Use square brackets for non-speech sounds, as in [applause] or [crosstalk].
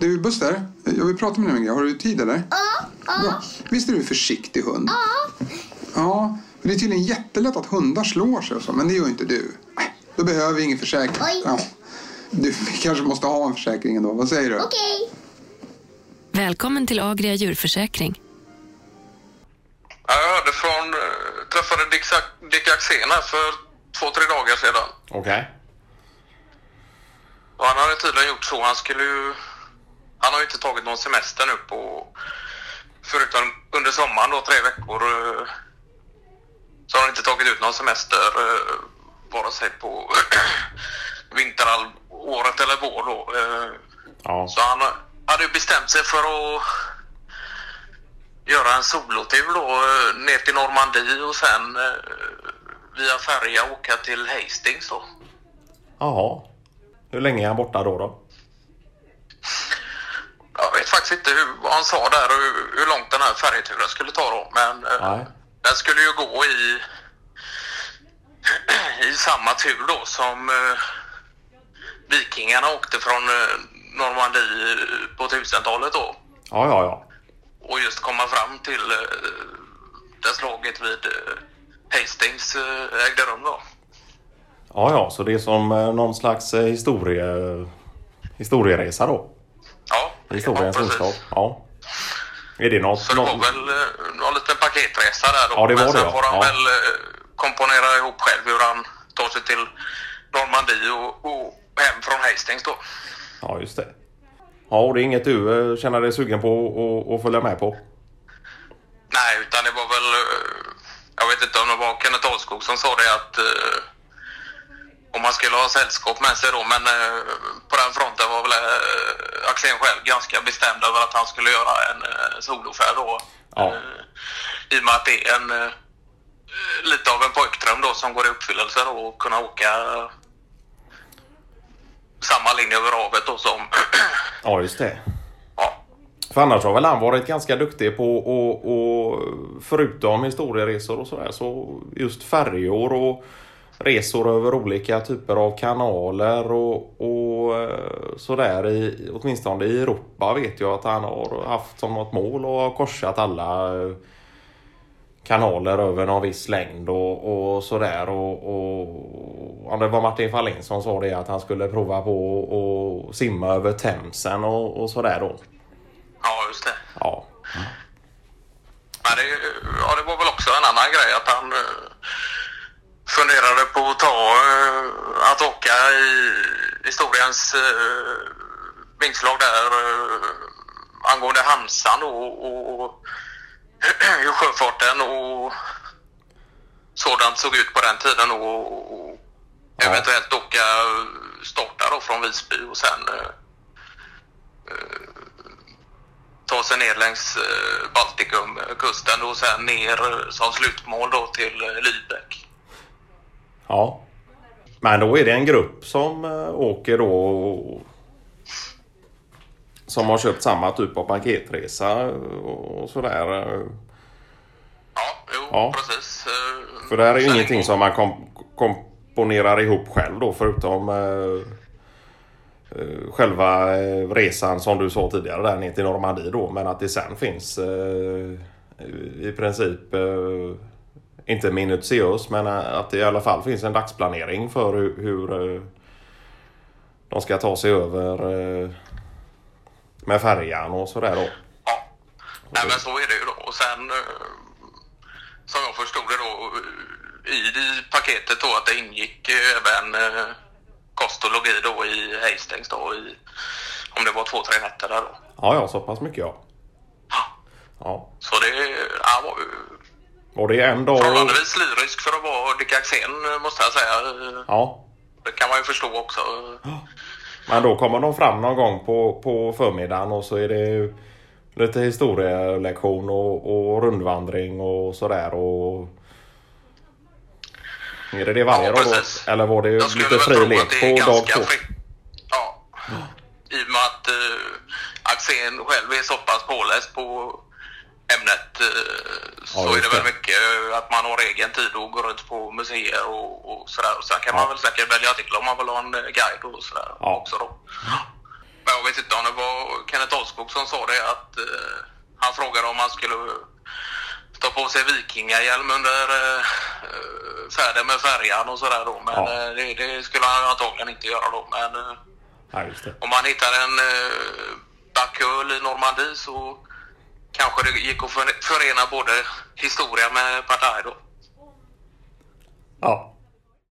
Du Buster, jag vill prata med dig om en grej. Har du tid eller? Ja, ja. Visst är du en försiktig hund? ja. Ja, det är tydligen jättelätt att hundar slår sig och så, men det gör inte du. Då behöver vi ingen försäkring. Oj. Ja. Du vi kanske måste ha en försäkring ändå. Vad säger du? Okej. Välkommen till Agria djurförsäkring. Ja, Jag hörde från, eh, träffade Dick, Dick Axén här för två, tre dagar sedan. Okej. Och han hade tydligen gjort så. Han skulle ju... Han har ju inte tagit någon semester nu på... Förutom under sommaren då, tre veckor. Så har han inte tagit ut någon semester eh, vare sig på [clears throat] vinterhalvåret eller vår då. Ja. Så han hade ju bestämt sig för att göra en solotur då eh, ner till Normandie och sen eh, via färja åka till Hastings då. Jaha. Hur länge är han borta då? då? Faktiskt inte hur, vad han sa där och hur, hur långt den här färjeturen skulle ta då. Men eh, Nej. den skulle ju gå i, [clears throat] i samma tur då som eh, vikingarna åkte från eh, Normandie på 1000-talet då. Ja, ja, ja. och just komma fram till där slaget vid Hastings ägde rum då. Ja, ja. Så det är som någon slags historie... historieresa då? Historiens ja, inslag? Ja. Är det något... Så det var något... väl eh, någon liten paketresa där då. Ja, det var Men det, sen ja. får han Ja. väl eh, komponera ihop själv hur han tar sig till Normandie och, och hem från Hastings då. Ja, just det. Ja, och det är inget du eh, känner dig sugen på att- följa med på? Nej, utan det var väl... Jag vet inte om det var Kenneth Ahlskog som sa det att om man skulle ha sällskap med sig då, men eh, på den fronten var väl eh, Axén själv ganska bestämd över att han skulle göra en eh, solofärd då. Ja. Eh, I och med att det är en eh, lite av en pojkdröm då som går i uppfyllelse då och kunna åka samma linje över havet då som... [clears throat] Ja, just det. ja, För annars har väl han varit ganska duktig på att, och, förutom historieresor och sådär, så just färjor och resor över olika typer av kanaler och, och eh, sådär i, åtminstone i Europa vet jag att han har haft som något mål och har korsat alla eh, kanaler över någon viss längd och, och sådär och, och ja, det var Martin Fahlin som sa det att han skulle prova på att simma över Themsen och, och sådär då. ja, just det. Ja. Men det, ja, det var väl också en annan grej att han eh, funderade på att ta, eh, att åka i historiens eh, vingslag där eh, angående Hansan och, och, och [clears throat] hur sjöfarten och sådant såg ut på den tiden och, och Ja. eventuellt åka, starta då från Visby och sen ta sig ner längs Baltikumkusten och sen ner som slutmål då till Lübeck. Ja. Men då är det en grupp som eh, åker då och- som har köpt samma typ av paketresa och sådär. eh. Ja, jo, Ja. precis. Eh, För det här är ju sen ingenting som man kom, komponerar ihop själv då förutom eh, eh, själva eh, resan som du sa tidigare där ner till Normandie då. Men att det sen finns eh, i princip eh, inte minutiös men eh, att det i alla fall finns en dagsplanering för hur, hur eh, de ska ta sig över eh, med färjan och sådär då. Ja, Nej, men så är det ju då. Och sen som jag förstod det då i, paketet då att det ingick även kost och logi då i Hastings då i om det var två, tre nätter där då. Ja, ja, så pass mycket ja. Ja. Så det han var ju Och det är en dag... förhållandevis lyrisk för att vara Dick Axén måste jag säga. Ja, Det kan man ju förstå också. Men då kommer de fram någon gång på, på förmiddagen och så är det lite historielektion och, och rundvandring och sådär. Och... Är det det varje Ja, dag då? Eller var det Jag lite fri lek på dag två? Ja. I och med att uh, Axén själv är så pass påläst på ämnet uh, så just är det väl mycket eh, att man har egen tid och går runt på museer och, och sådär. Och sen kan Ja. man väl säkert välja artiklar om man vill ha en eh, guide och sådär Ja. också då. jag vet inte om det var Kenneth Olskog som sa det att eh, han frågade om han skulle ta på sig vikingahjälm under eh, färden med färjan och sådär då. Men Ja. eh, det, det skulle han antagligen inte göra då. Men eh, Ja, om man hittar en eh, backöl i Normandie så kanske det gick att förena både historia med partaj då. Ja.